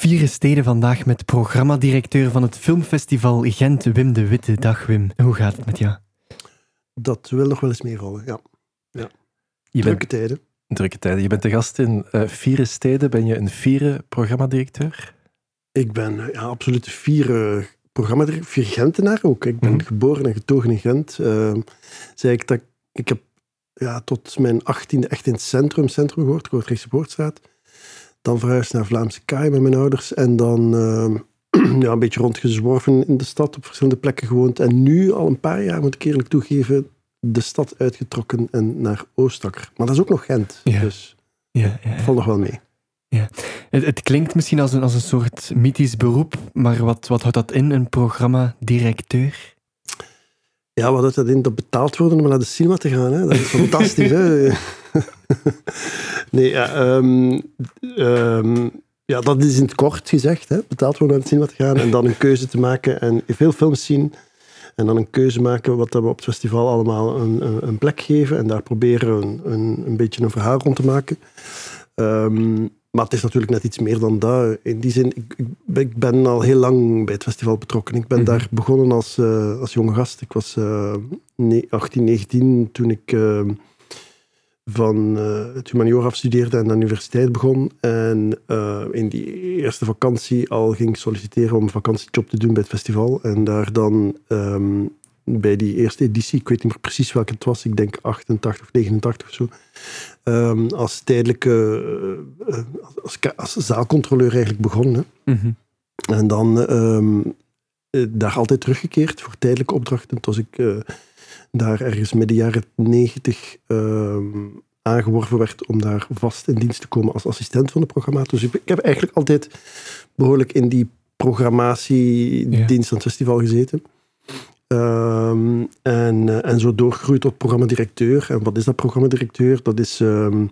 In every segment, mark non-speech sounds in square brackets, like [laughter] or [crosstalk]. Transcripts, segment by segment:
Vier steden vandaag met programmadirecteur van het filmfestival Gent, Wim de Witte. Dag Wim, hoe gaat het met jou? Dat wil nog wel eens meevallen, ja. ja. Je Drukke tijden. Drukke tijden. Je bent de gast in uh, Vieren Steden. Ben je een vieren programmadirecteur? Ik ben ja, absoluut vieren programmadirecteur. Vier Gentenaar ook. Ik ben mm. geboren en getogen in Gent. Uh, zei ik dat ik heb ja, tot mijn achttiende echt in het centrum, centrum gehoord, Kortrijkse Poortstraat. Dan verhuisd naar Vlaamse Kaai met mijn ouders. En dan uh, [clears throat] ja, een beetje rondgezworven in de stad, op verschillende plekken gewoond. En nu, al een paar jaar, moet ik eerlijk toegeven, de stad uitgetrokken en naar Oostakker. Maar dat is ook nog Gent. Ja. Dus ja, ja, ja. valt nog wel mee. Ja. Het, het, klinkt misschien als een, als een soort mythisch beroep, maar wat, wat houdt dat in, een programma-directeur? Ja, wat dat in? Dat betaald worden om naar de cinema te gaan. Hè? Dat is fantastisch. hè? [laughs] nee, ja, um, um, ja, dat is in het kort gezegd. Hè? Betaald worden naar de cinema te gaan en dan een keuze te maken en veel films zien. En dan een keuze maken wat we op het festival allemaal een, een, een plek geven. En daar proberen een, een, een beetje een verhaal rond te maken. Um, maar het is natuurlijk net iets meer dan dat. In die zin, ik, ik, ben al heel lang bij het festival betrokken. Ik ben mm -hmm. daar begonnen als, uh, als jonge gast. Ik was uh, 18, 19 toen ik uh, van uh, het humaniora afstudeerde en de universiteit begon. En in die eerste vakantie al ging solliciteren om een vakantiejob te doen bij het festival. En daar dan um, bij die eerste editie, ik weet niet meer precies welke het was, ik denk 88 of 89 of zo, um, als tijdelijke, uh, als, als, zaalcontroleur eigenlijk begonnen. Mm -hmm. En dan um, daar altijd teruggekeerd voor tijdelijke opdrachten. Toen was ik uh, daar ergens midden jaren 90 um, aangeworven werd om daar vast in dienst te komen als assistent van de programmator. Dus ik, ik heb eigenlijk altijd behoorlijk in die programmatiedienst aan het festival gezeten. Um, en, uh, en zo doorgroeit tot programmadirecteur. En wat is dat programmadirecteur? Dat is, um,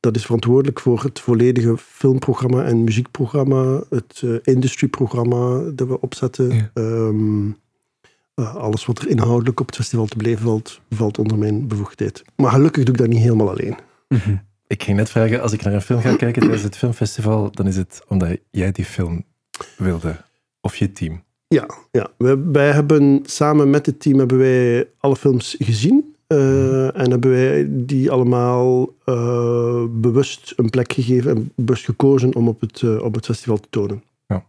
dat is verantwoordelijk voor het volledige filmprogramma en muziekprogramma, het uh, industryprogramma dat we opzetten. Ja. Um, uh, alles wat er inhoudelijk op het festival te beleven valt, valt onder mijn bevoegdheid. Maar gelukkig doe ik dat niet helemaal alleen. Mm -hmm. Ik ging net vragen, als ik naar een film ga kijken tijdens het filmfestival, dan is het omdat jij die film wilde, of je team. Ja, ja. Wij, wij, hebben samen met het team hebben wij alle films gezien. Uh, en hebben wij die allemaal uh, bewust een plek gegeven en bewust gekozen om op het, uh, op het festival te tonen. Ja.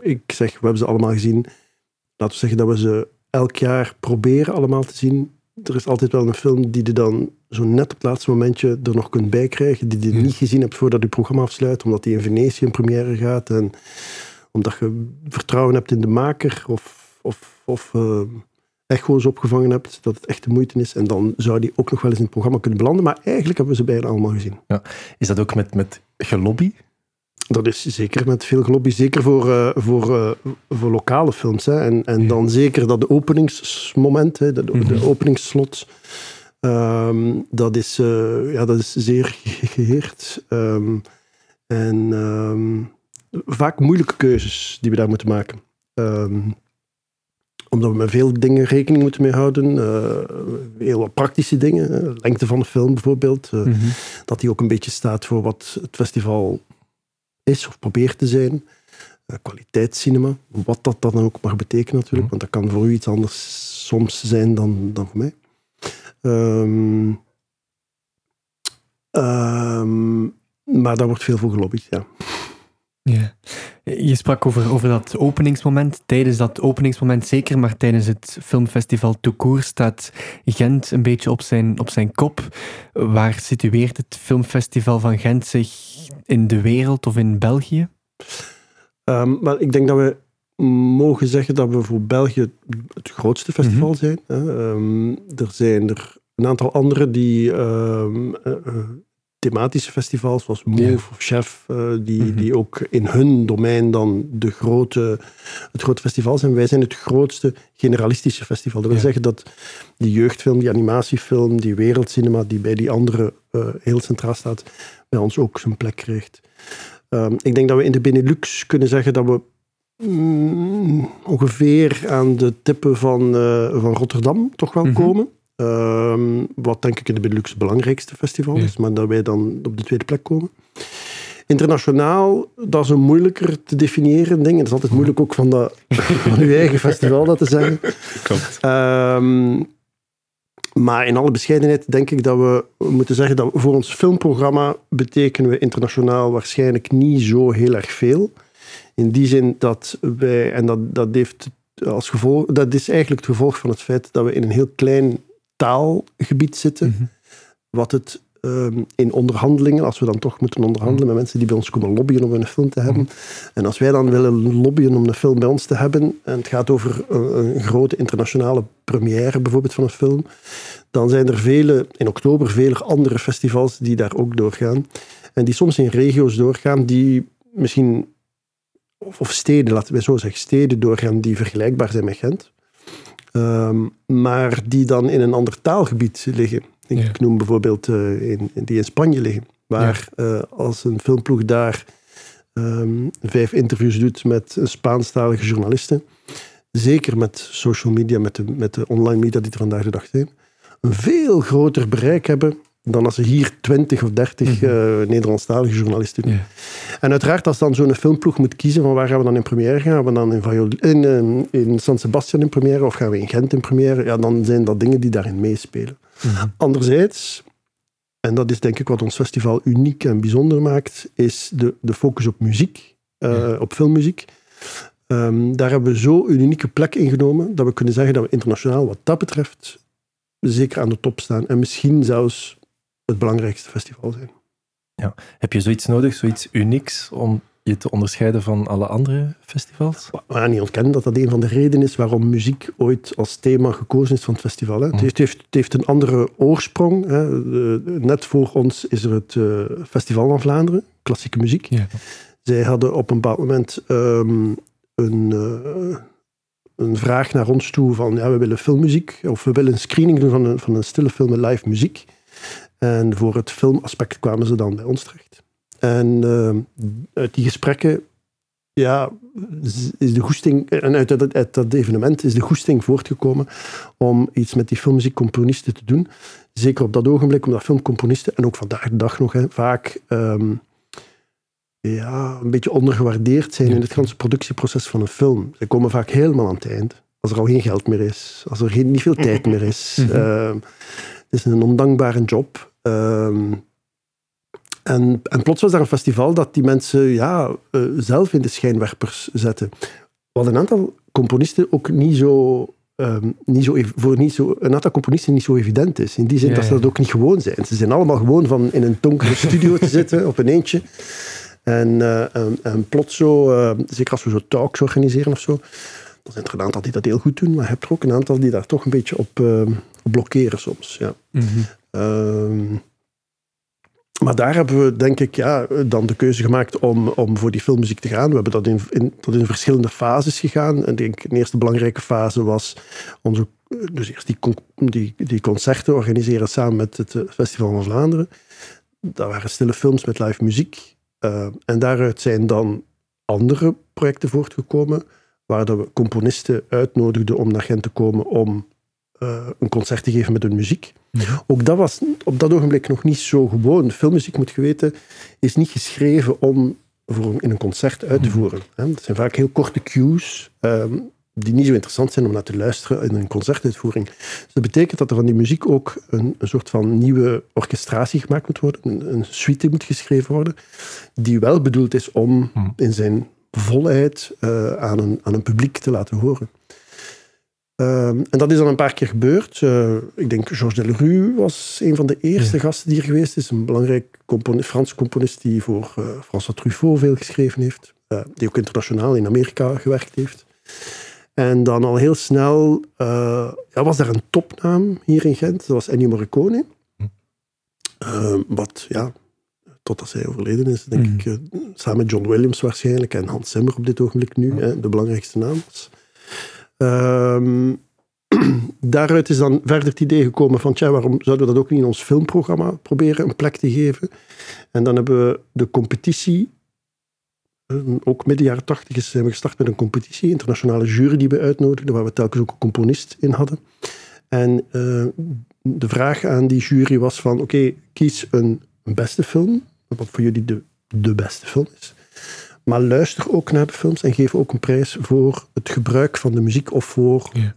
Ik zeg, we hebben ze allemaal gezien. Laten we zeggen dat we ze elk jaar proberen allemaal te zien. Er is altijd wel een film die je dan zo net op het laatste momentje er nog kunt bijkrijgen, die je ja. niet gezien hebt voordat je programma afsluit, omdat die in Venetië in première gaat. En omdat je vertrouwen hebt in de maker of, of, of uh, echo's opgevangen hebt, dat het echt de moeite is. En dan zou die ook nog wel eens in het programma kunnen belanden. Maar eigenlijk hebben we ze bijna allemaal gezien. Ja. Is dat ook met, met gelobby? Dat is zeker met veel gelobby, zeker voor, uh, voor, uh, voor lokale films. Hè. En, en dan zeker dat de openingsmoment, hè, de, de openingsslot, um, dat, is, uh, ja, dat is zeer geheerd. Um, en um, vaak moeilijke keuzes die we daar moeten maken. Um, omdat we met veel dingen rekening moeten mee houden. Uh, heel wat praktische dingen. Uh, lengte van de film bijvoorbeeld. Uh, mm -hmm. Dat die ook een beetje staat voor wat het festival is of probeert te zijn. kwaliteitscinema. Wat dat dan ook mag betekenen natuurlijk. Mm -hmm. Want dat kan voor u iets anders soms zijn dan, dan voor mij. Um, um, maar daar wordt veel voor gelobbyd, ja. Ja. Je sprak over, over dat openingsmoment. Tijdens dat openingsmoment zeker, maar tijdens het filmfestival Toekoer staat Gent een beetje op zijn, op zijn kop. Waar situeert het filmfestival van Gent zich in de wereld of in België? Um, maar ik denk dat we mogen zeggen dat we voor België het grootste festival mm -hmm. zijn. Um, er zijn er een aantal andere die um, uh, thematische festivals, zoals Move of Chef, uh, die, mm -hmm. die ook in hun domein dan de grote, het grote festival zijn. Wij zijn het grootste generalistische festival. Dat wil zeggen dat die jeugdfilm, die animatiefilm, die wereldcinema, die bij die andere uh, heel centraal staat, bij ons ook zijn plek krijgt. Um, ik denk dat we in de Benelux kunnen zeggen dat we mm, ongeveer aan de tippen van, uh, van Rotterdam toch wel mm -hmm. komen. Um, wat denk ik in de Benelux het belangrijkste festival is, ja. maar dat wij dan op de tweede plek komen. Internationaal, dat is een moeilijker te definiëren ding. Het is altijd moeilijk ook van, dat, [laughs] van uw eigen festival dat te zeggen. Klopt. Ehm, maar in alle bescheidenheid denk ik dat we, we moeten zeggen dat voor ons filmprogramma betekenen we internationaal waarschijnlijk niet zo heel erg veel. In die zin dat wij, en dat, dat heeft als gevolg, dat is eigenlijk het gevolg van het feit dat we in een heel klein taalgebied zitten, Mhm. wat het ehm, in onderhandelingen, als we dan toch moeten onderhandelen met mensen die bij ons komen lobbyen om een film te hebben, en als wij dan willen lobbyen om een film bij ons te hebben, en het gaat over een, een grote internationale première bijvoorbeeld van een film, dan zijn er vele, in oktober vele andere festivals die daar ook doorgaan. En die soms in regio's doorgaan die misschien, of steden, laten we zo zeggen, steden doorgaan die vergelijkbaar zijn met Gent. Ehm, maar die dan in een ander taalgebied liggen. Ik, Ja. noem bijvoorbeeld eh, in, die in Spanje liggen. Waar eh, als een filmploeg daar ehm, vijf interviews doet met een Spaanstalige journalisten, zeker met social media, met de, met de online media die er vandaag de dag zijn, een veel groter bereik hebben dan als ze hier 20 of 30 Mhm. eh, Nederlandstalige journalisten doen. En uiteraard, als dan zo'n filmploeg moet kiezen van waar gaan we dan in première gaan, gaan we dan in, in, eh, in San Sebastian in première of gaan we in Gent in première, ja, dan zijn dat dingen die daarin meespelen. Mhm. Anderzijds, en dat is denk ik wat ons festival uniek en bijzonder maakt, is de, de focus op muziek, eh, op filmmuziek. Ehm, daar hebben we zo een unieke plek ingenomen dat we kunnen zeggen dat we internationaal wat dat betreft zeker aan de top staan en misschien zelfs het belangrijkste festival zijn. Heb je zoiets nodig, zoiets unieks, om je te onderscheiden van alle andere festivals? We gaan niet ontkennen dat dat een van de redenen is waarom muziek ooit als thema gekozen is van het festival. Hè. Het, heeft, heeft, het heeft een andere oorsprong. Hè. Net voor ons is er het eh, Festival van Vlaanderen, klassieke muziek. Ja. Zij hadden op een bepaald moment ehm, een, eh, een vraag naar ons toe van ja, we willen filmmuziek of we willen een screening doen van een, van een stille film met live muziek. En voor het filmaspect kwamen ze dan bij ons terecht. En ehm, uit die gesprekken ja, is de goesting, en uit dat, uit dat evenement is de goesting voortgekomen om iets met die filmmuziekcomponisten te doen. Zeker op dat ogenblik, omdat filmcomponisten, en ook vandaag de dag nog, hè, vaak ehm, ja, een beetje ondergewaardeerd zijn in het ganse productieproces van een film. Ze komen vaak helemaal aan het eind. Als er al geen geld meer is, als er geen, niet veel [laughs] tijd meer is. Mhm. Ehm, het is een ondankbare job. Ehm, en, en plots was daar een festival dat die mensen ja, eh, zelf in de schijnwerpers zetten. Wat een aantal componisten ook niet zo, ehm, niet zo, voor niet zo, een aantal componisten niet zo evident is. In die zin Ja, dat ze dat ook niet gewoon zijn. Ze zijn allemaal gewoon van in een donkere studio te zitten op een eentje. En, eh, en, en plots zo, eh, zeker als we zo talks organiseren of zo, dan zijn er een aantal die dat heel goed doen, maar je hebt er ook een aantal die daar toch een beetje op, op blokkeren soms. Ja. Mhm. Ehm, maar daar hebben we, denk ik, ja, dan de keuze gemaakt om, om voor die filmmuziek te gaan. We hebben dat in, in, dat in verschillende fases gegaan. En denk, de eerste belangrijke fase was onze, dus eerst die, die, die concerten organiseren samen met het eh, Festival van Vlaanderen. Dat waren stille films met live muziek. Eh, en daaruit zijn dan andere projecten voortgekomen, waar we componisten uitnodigden om naar Gent te komen om eh, een concert te geven met hun muziek. Mhm. Ook dat was op dat ogenblik nog niet zo gewoon. Filmmuziek, moet je weten, is niet geschreven om voor, in een concert uit te Mhm. voeren. Hè. Het zijn vaak heel korte cues, ehm, die niet zo interessant zijn om naar te luisteren in een concertuitvoering. Dus dat betekent dat er van die muziek ook een, een soort van nieuwe orchestratie gemaakt moet worden, een, een suite moet geschreven worden, die wel bedoeld is om Mhm. in zijn volheid eh, aan, een, aan een publiek te laten horen. Ehm, en dat is dan een paar keer gebeurd. Eh, ik denk Georges Delerue was een van de eerste Ja. gasten die er geweest is. Een belangrijk componist, Frans componist die voor eh, François Truffaut veel geschreven heeft. eh, die ook internationaal in Amerika gewerkt heeft. En dan al heel snel ja, was daar een topnaam hier in Gent. Dat was Ennio Morricone. Hm. Eh, wat, ja, totdat zij overleden is, denk Mhm. ik, samen met John Williams waarschijnlijk en Hans Zimmer op dit ogenblik nu, hè, de belangrijkste naam was. Ehm, [clears throat] daaruit is dan verder het idee gekomen van, waarom zouden we dat ook niet in ons filmprogramma proberen een plek te geven? En dan hebben we de competitie, eh, ook midden jaren tachtig zijn we gestart met een competitie, internationale jury die we uitnodigden, waar we telkens ook een componist in hadden. En eh, de vraag aan die jury was van, oké, kies een beste film, wat voor jullie de de beste film is. Maar luister ook naar de films en geef ook een prijs voor het gebruik van de muziek of voor Ja.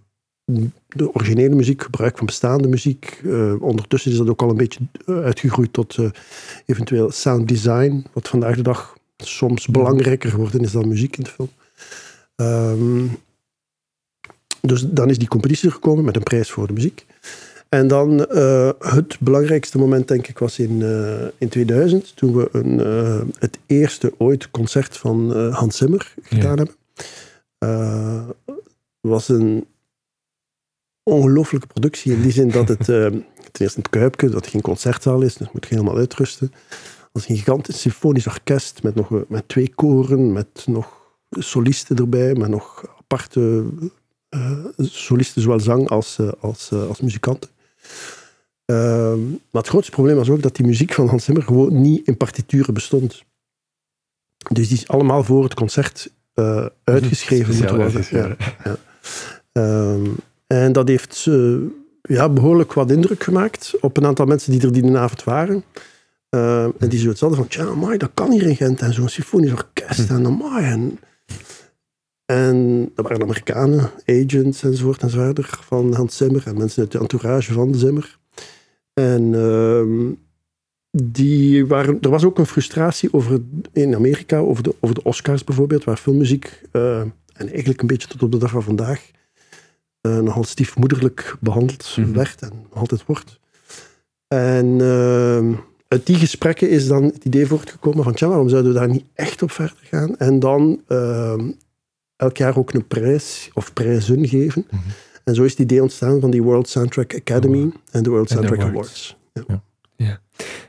de originele muziek, gebruik van bestaande muziek. Eh, ondertussen is dat ook al een beetje eh, uitgegroeid tot eh, eventueel sound design, wat vandaag de dag soms belangrijker geworden is dan muziek in de film. Ehm, dus dan is die competitie er gekomen met een prijs voor de muziek. En dan eh, het belangrijkste moment, denk ik, was in, eh, in 2000, toen we een, eh, het eerste ooit concert van Hans Zimmer gedaan hebben. Eh, was een ongelooflijke productie in die zin dat het [laughs] ten eerste het Kuipke, dat het geen concertzaal is, dus moet je helemaal uitrusten. als een gigantisch symfonisch orkest met, nog, met twee koren, met nog solisten erbij, met nog aparte solisten, zowel zang als, als, als muzikanten. Uh, maar het grootste probleem was ook dat die muziek van Hans Zimmer gewoon niet in partituren bestond. Dus die is allemaal voor het concert uh, [laughs] uitgeschreven moeten worden. Ja, ja. Um, en dat heeft ja, behoorlijk wat indruk gemaakt op een aantal mensen die er die avond waren. Uh, en die zoiets hadden van, tja, amai, dat kan hier in Gent. En zo'n symfonisch orkest en amai. En, en dat waren Amerikanen, agents enzovoort enzovoort van Hans Zimmer en mensen uit de entourage van Zimmer. En uh, die waren, er was ook een frustratie over, in Amerika over de, over de Oscars bijvoorbeeld, waar filmmuziek, uh, en eigenlijk een beetje tot op de dag van vandaag, uh, nogal stiefmoederlijk behandeld mm -hmm. werd en nog altijd wordt. En uh, uit die gesprekken is dan het idee voortgekomen van, tja, waarom zouden we daar niet echt op verder gaan? En dan elk jaar ook een prijs of prijzen geven. Mm -hmm. En zo is het idee ontstaan van die World Soundtrack Academy oh. en de World Soundtrack Awards. Awards. Ja. Ja. ja.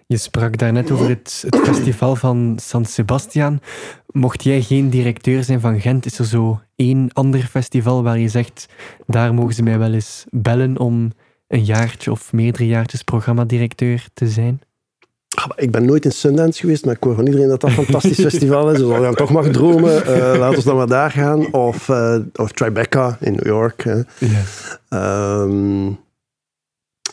Je sprak daarnet over het, het festival van San Sebastian. Mocht jij geen directeur zijn van Gent, is er zo één ander festival waar je zegt, daar mogen ze mij wel eens bellen om een jaartje of meerdere jaartjes programmadirecteur te zijn? Ik ben nooit in Sundance geweest, maar ik hoor van iedereen dat dat een fantastisch [laughs] festival is. Dus als je dan toch mag dromen, uh, laten we dan maar daar gaan. Of, uh, of Tribeca in New York. Hè. Yeah. Um,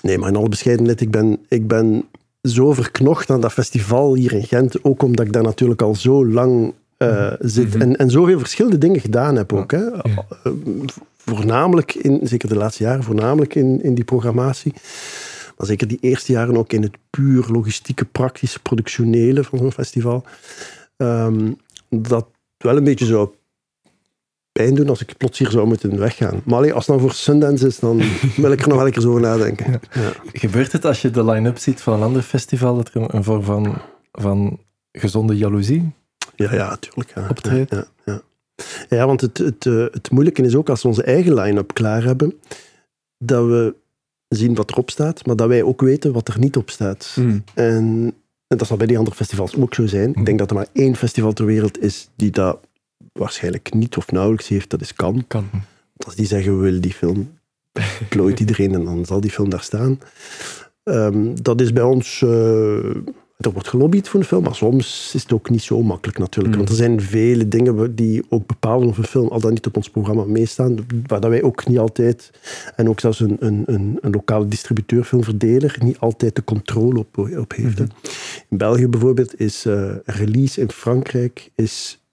nee, maar in alle bescheidenheid, ik ben, ik ben zo verknocht aan dat festival hier in Gent. Ook omdat ik daar natuurlijk al zo lang uh, zit. Mm -hmm. en, en zoveel verschillende dingen gedaan heb ook. Hè. Voornamelijk, in, zeker de laatste jaren, voornamelijk in, in die programmatie. Maar zeker die eerste jaren ook in het puur logistieke, praktische, productionele van zo'n festival. Um, dat wel een beetje zou pijn doen als ik plots hier zou moeten weggaan. Maar allee, als het dan voor Sundance is, dan [laughs] wil ik er nog wel een keer zo over nadenken. Ja. Ja. Gebeurt het als je de line-up ziet van een ander festival, dat er een vorm van, van gezonde jaloezie ja, ja, natuurlijk. Ja. optreedt? Ja, ja, ja. ja want het, het, het moeilijke is ook als we onze eigen line-up klaar hebben, dat we zien wat erop staat, maar dat wij ook weten wat er niet op staat. Mm. En, en, dat zal bij die andere festivals ook zo zijn. Mm. Ik denk dat er maar één festival ter wereld is die dat waarschijnlijk niet of nauwelijks heeft, dat is kan. kan. Als die zeggen, we willen die film, [laughs] plooit iedereen en dan zal die film daar staan. Um, dat is bij ons... Uh, er wordt gelobbyd voor een film, maar soms is het ook niet zo makkelijk natuurlijk. Mm. Want er zijn vele dingen die ook bepalen of een film al dan niet op ons programma meestaan, waar dat wij ook niet altijd, en ook zelfs een, een, een, een lokale distributeur, filmverdeler, niet altijd de controle op, op heeft. Mm -hmm. In België bijvoorbeeld is uh, release in Frankrijk is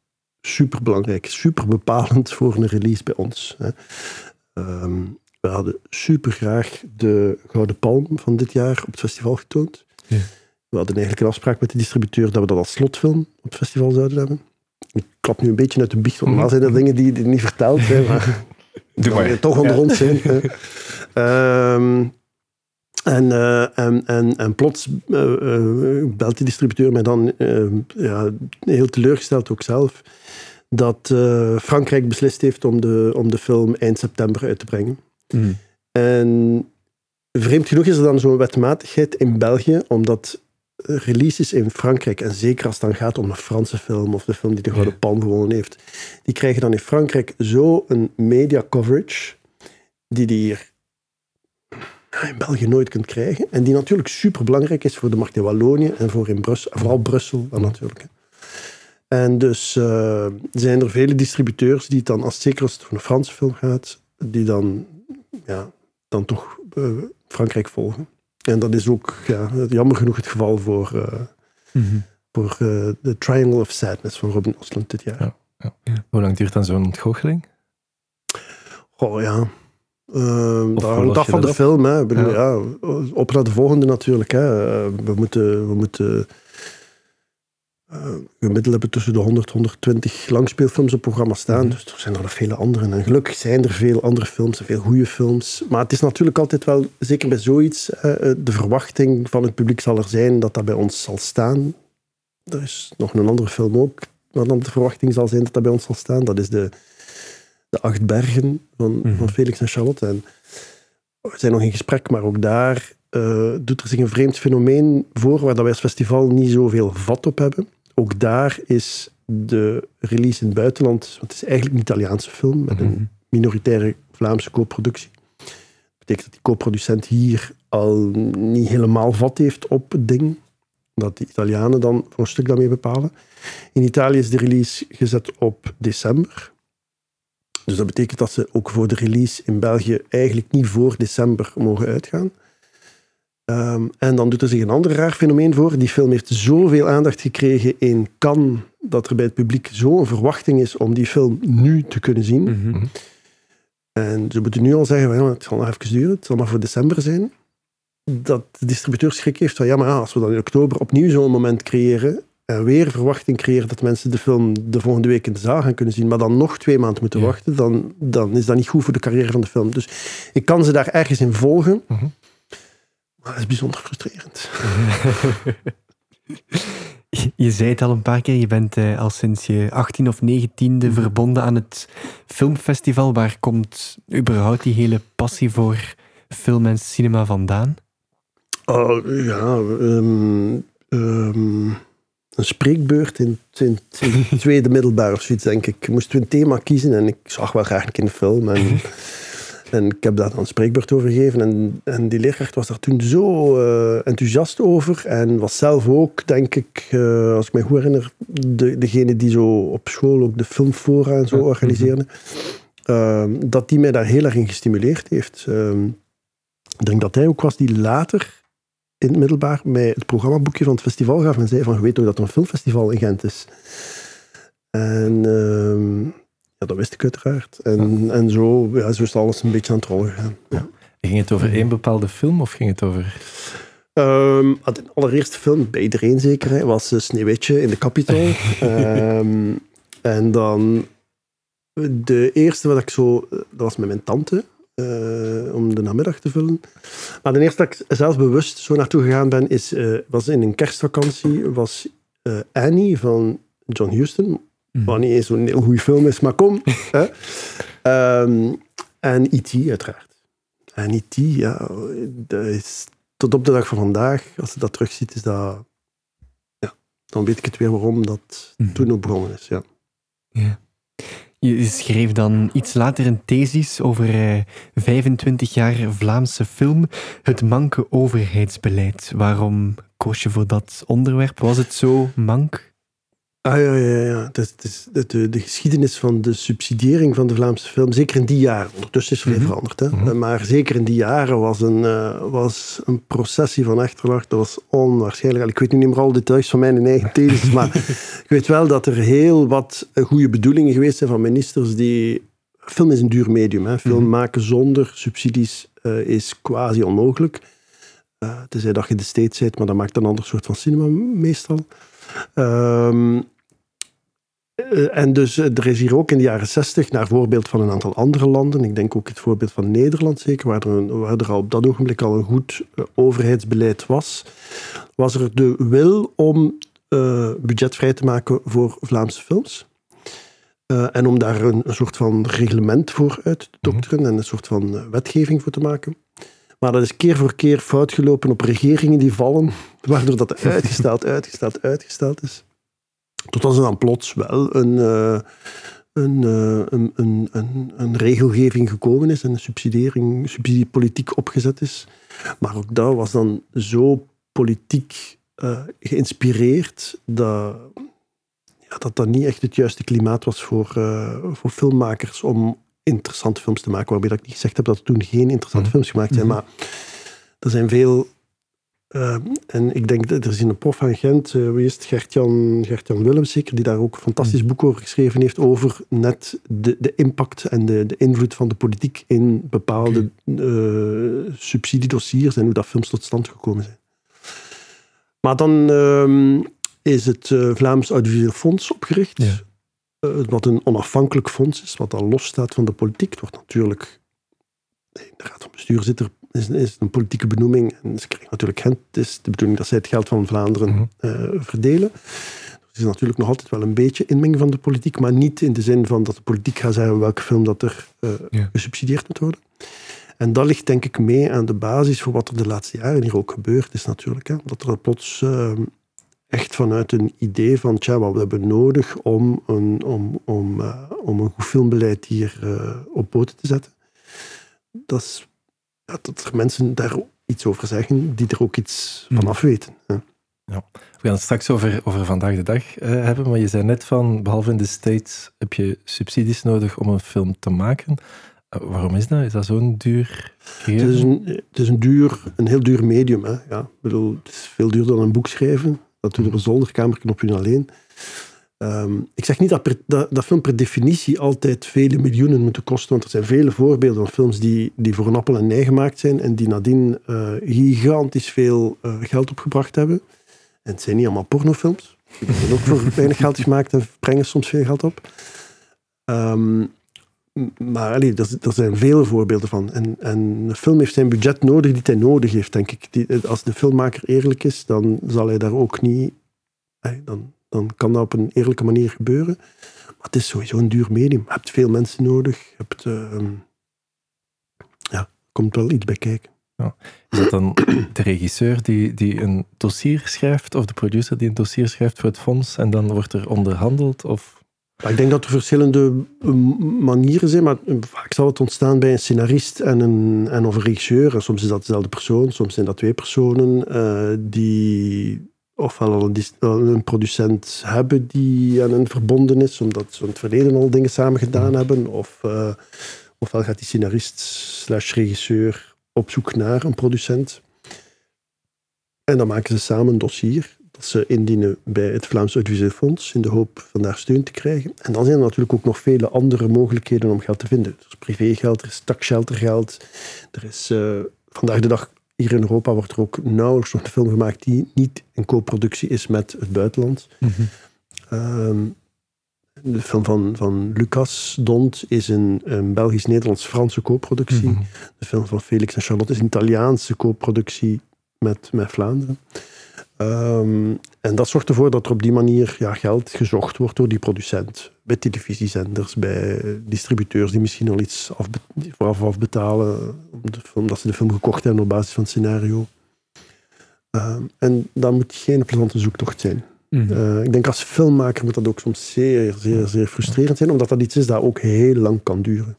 super belangrijk, super bepalend [laughs] voor een release bij ons. Hè. Um, we hadden super graag de Gouden Palm van dit jaar op het festival getoond. Ja. We hadden eigenlijk een afspraak met de distributeur dat we dat als slotfilm op het festival zouden hebben. Ik klap nu een beetje uit de biecht, want normaal zijn er dingen die, die niet verteld zijn, maar, [laughs] Doe maar. toch onder ons zijn. um, [laughs] en, uh, en, en, en plots uh, uh, belt die distributeur mij dan, ja, heel teleurgesteld ook zelf, dat Frankrijk beslist heeft om de, om de film eind september uit te brengen. Mm. En vreemd genoeg is er dan zo'n wetmatigheid in België, omdat releases in Frankrijk, en zeker als het dan gaat om een Franse film of de film die de Gouden Palm gewonnen heeft, die krijgen dan in Frankrijk zo een media coverage die die hier in België nooit kunt krijgen. En die natuurlijk super belangrijk is voor de markt in Wallonië en voor in Brussel, vooral Brussel dan natuurlijk. En dus uh, zijn er vele distributeurs die het dan, als zeker als het om een Franse film gaat, die dan, ja, dan toch uh, Frankrijk volgen. En dat is ook ja, jammer genoeg het geval voor, uh, mm -hmm. voor uh, The Triangle of Sadness van Robin Osland dit jaar. Ja, ja. Hoe lang duurt dan zo'n ontgoocheling? Goh, ja. Uh, hangt af van de film. Hè. Bedoel, ja. op naar de volgende natuurlijk. Hè. we moeten... We moeten gemiddeld hebben tussen de 100 120 langspeelfilms op programma staan. Mhm. Dus er zijn er nog vele andere. En gelukkig zijn er veel andere films en veel goede films. Maar het is natuurlijk altijd wel, zeker bij zoiets, uh, de verwachting van het publiek zal er zijn dat dat bij ons zal staan. Er is nog een andere film ook, waar dan de verwachting zal zijn dat dat bij ons zal staan. Dat is de, de Acht Bergen van, mm van Felix en Charlotte. En we zijn nog in gesprek, maar ook daar uh, doet er zich een vreemd fenomeen voor waar dat wij als festival niet zoveel vat op hebben. Ook daar is de release in het buitenland, want het is eigenlijk een Italiaanse film met een mhm. minoritaire Vlaamse co-productie. Dat betekent dat die co-producent hier al niet helemaal vat heeft op het ding. Dat de Italianen dan voor een stuk daarmee bepalen. In Italië is de release gezet op december. Dus dat betekent dat ze ook voor de release in België eigenlijk niet voor december mogen uitgaan. Ehm, en dan doet er zich een ander raar fenomeen voor. Die film heeft zoveel aandacht gekregen in Cannes, dat er bij het publiek zo'n verwachting is om die film nu te kunnen zien. Mhm. En ze moeten nu al zeggen, het zal nog even duren, het zal maar voor december zijn. Dat de distributeur schrik heeft van, ja, maar als we dan in oktober opnieuw zo'n moment creëren, en weer verwachting creëren dat mensen de film de volgende week in de zaal gaan kunnen zien, maar dan nog twee maanden moeten wachten, dan, dan is dat niet goed voor de carrière van de film. Dus ik kan ze daar ergens in volgen. Mhm. Maar dat is bijzonder frustrerend. [laughs] Je zei het al een paar keer, je bent uh, al sinds je 18 of 19e mhm. verbonden aan het filmfestival. Waar komt überhaupt die hele passie voor film en cinema vandaan? Oh, ja, um, um, een spreekbeurt in, in, in [laughs] tweede middelbaar of zoiets, denk ik. Ik moest een thema kiezen en ik zag wel graag een film. En [laughs] En ik heb daar dan een spreekbeurt over gegeven. En, en die leerkracht was daar toen zo uh, enthousiast over. En was zelf ook, denk ik, uh, als ik me goed herinner, de, degene die zo op school ook de filmfora en zo ja. organiseerde. Uh, dat die mij daar heel erg in gestimuleerd heeft. Ehm, ik denk dat hij ook was die later in het middelbaar mij het programmaboekje van het festival gaf en zei van, je weet toch dat er een filmfestival in Gent is? En ehm, ja, dat wist ik uiteraard. En, en zo, ja, zo is alles een beetje aan het rollen gegaan. Ja. Ging het over één bepaalde film of ging het over... Um, de allereerste film, bij iedereen zeker, was uh, Sneeuwwitje in de Capitol. um, [laughs] en dan de eerste wat ik zo... Dat was met mijn tante, uh, om de namiddag te vullen. Maar de eerste dat ik zelf bewust zo naartoe gegaan ben, is, uh, was in een kerstvakantie, was Annie van John Huston. Mm. Wat niet eens zo'n heel goede film is, maar kom. [laughs] hè. Um, en E.T. uiteraard. En E.T., ja, dat is tot op de dag van vandaag, als je dat terugziet, is dat... Ja, dan weet ik het weer waarom dat mm. toen ook begonnen is, ja. Ja. Je schreef dan iets later een thesis over eh, 25 jaar Vlaamse film, het manke overheidsbeleid. Waarom koos je voor dat onderwerp? Was het zo mank? Ah ja, ja, ja. Dat is, de, de, geschiedenis van de subsidiëring van de Vlaamse film, zeker in die jaren, ondertussen is er veel mm veranderd, hè? Mhm. maar zeker in die jaren was een, uh, was een processie van Echterlacht, dat was onwaarschijnlijk. Ik weet nu niet meer al details van mijn eigen [laughs] thesis, maar ik weet wel dat er heel wat goede bedoelingen geweest zijn van ministers die... Film is een duur medium. Hè? Film mhm. maken zonder subsidies uh, is quasi onmogelijk. Uh, tenzij dat je de States zit, maar dat maakt een ander soort van cinema meestal. Um, en dus eh, er is hier ook in de jaren zestig, naar voorbeeld van een aantal andere landen, ik denk ook het voorbeeld van Nederland zeker, waar er, waar er al op dat ogenblik al een goed uh, overheidsbeleid was, was er de wil om uh, budget vrij te maken voor Vlaamse films. Uh, en om daar een, een, soort van reglement voor uit te dokteren en een soort van wetgeving voor te maken. Maar dat is keer voor keer fout gelopen op regeringen die vallen, waardoor dat uitgesteld, uitgesteld, uitgesteld is. Totdat er dan plots wel een, uh, een, uh, een, een, een, een, regelgeving gekomen is en een subsidiering, subsidiepolitiek opgezet is. Maar ook dat was dan zo politiek uh, geïnspireerd dat, ja, dat dat niet echt het juiste klimaat was voor, voor filmmakers om interessante films te maken. Waarbij dat ik niet gezegd heb dat er toen geen interessante mhm. films gemaakt zijn. Mhm. Maar er zijn veel Uh, en ik denk dat er is een prof van Gent, uh, wie is het, Gert-Jan Gert Willems zeker, die daar ook een fantastisch boek over geschreven heeft, over net de, de impact en de, de invloed van de politiek in bepaalde uh, subsidiedossiers en hoe dat films tot stand gekomen zijn. Maar dan uh, is het Vlaams Audiovisueel Fonds opgericht, ja. wat een onafhankelijk fonds is, wat al los staat van de politiek. Het wordt natuurlijk, in de raad van bestuur zit er is, is een politieke benoeming. En ze krijgen natuurlijk Gent. Het is de bedoeling dat zij het geld van Vlaanderen mm verdelen. Het is natuurlijk nog altijd wel een beetje inmenging van de politiek, maar niet in de zin van dat de politiek gaat zeggen welke film dat er uh, gesubsidieerd moet worden. En dat ligt denk ik mee aan de basis voor wat er de laatste jaren hier ook gebeurd is natuurlijk. Hè. Dat er plots uh, echt vanuit een idee van tja, wat we hebben nodig om een, om, om, uh, om een goed filmbeleid hier op poten te zetten. Dat is dat er mensen daar iets over zeggen die er ook iets van hmm. af weten. Ja. Ja. We gaan het straks over, over vandaag de dag uh, hebben, maar je zei net van, behalve in de States heb je subsidies nodig om een film te maken. Uh, waarom is dat? Is dat zo'n duur gegeven? Het is een, het is een, duur, een heel duur medium. Hè? Ja, ik bedoel, het is veel duurder dan een boek schrijven. Dat je op een zolderkamer op je alleen. Um, ik zeg niet dat, dat, film per definitie altijd vele miljoenen moeten kosten, want er zijn vele voorbeelden van films die, die voor een appel en ei gemaakt zijn en die nadien uh, gigantisch veel uh, geld opgebracht hebben. En het zijn niet allemaal pornofilms. Die ook voor weinig geld gemaakt en brengen soms veel geld op. Um, maar allee, er, er, zijn vele voorbeelden van. En, en een film heeft zijn budget nodig die hij nodig heeft, denk ik. Die, als de filmmaker eerlijk is, dan zal hij daar ook niet... dan, dan kan dat op een eerlijke manier gebeuren. Maar het is sowieso een duur medium. Je hebt veel mensen nodig. Je hebt, uh, ja, komt wel iets bij kijken. Ja. Is dat dan [clears throat] de regisseur die, die een dossier schrijft, of de producer die een dossier schrijft voor het fonds, en dan wordt er onderhandeld? Of? Ik denk dat er verschillende eh, manieren zijn, maar vaak zal het ontstaan bij een scenarist en een, en of een regisseur. En soms is dat dezelfde persoon, soms zijn dat twee personen uh, die ofwel al een, producent hebben die aan hen verbonden is, omdat ze in het verleden al dingen samen gedaan hebben, of, uh, ofwel gaat die scenarist slash regisseur op zoek naar een producent. En dan maken ze samen een dossier dat ze indienen bij het Vlaams Audiovisueel Fonds in de hoop van daar steun te krijgen. En dan zijn er natuurlijk ook nog vele andere mogelijkheden om geld te vinden. Er is privégeld, er is taxsheltergeld, er is uh, vandaag de dag hier in Europa wordt er ook nauwelijks nog een film gemaakt die niet een co-productie is met het buitenland. Mhm. Ehm, de film van, van Lucas Dont is een, een Belgisch-Nederlands-Franse co-productie. Mhm. De film van Felix en Charlotte is een Italiaanse co-productie met, met Vlaanderen. Ehm, en dat zorgt ervoor dat er op die manier ja, geld gezocht wordt door die producent. Bij televisiezenders, bij distributeurs die misschien al iets af, vooraf afbetalen omdat ze de film gekocht hebben op basis van het scenario. Ehm, en dat moet geen plezante zoektocht zijn. Mhm. Eh, ik denk als filmmaker moet dat ook soms zeer, zeer, zeer frustrerend zijn, omdat dat iets is dat ook heel lang kan duren.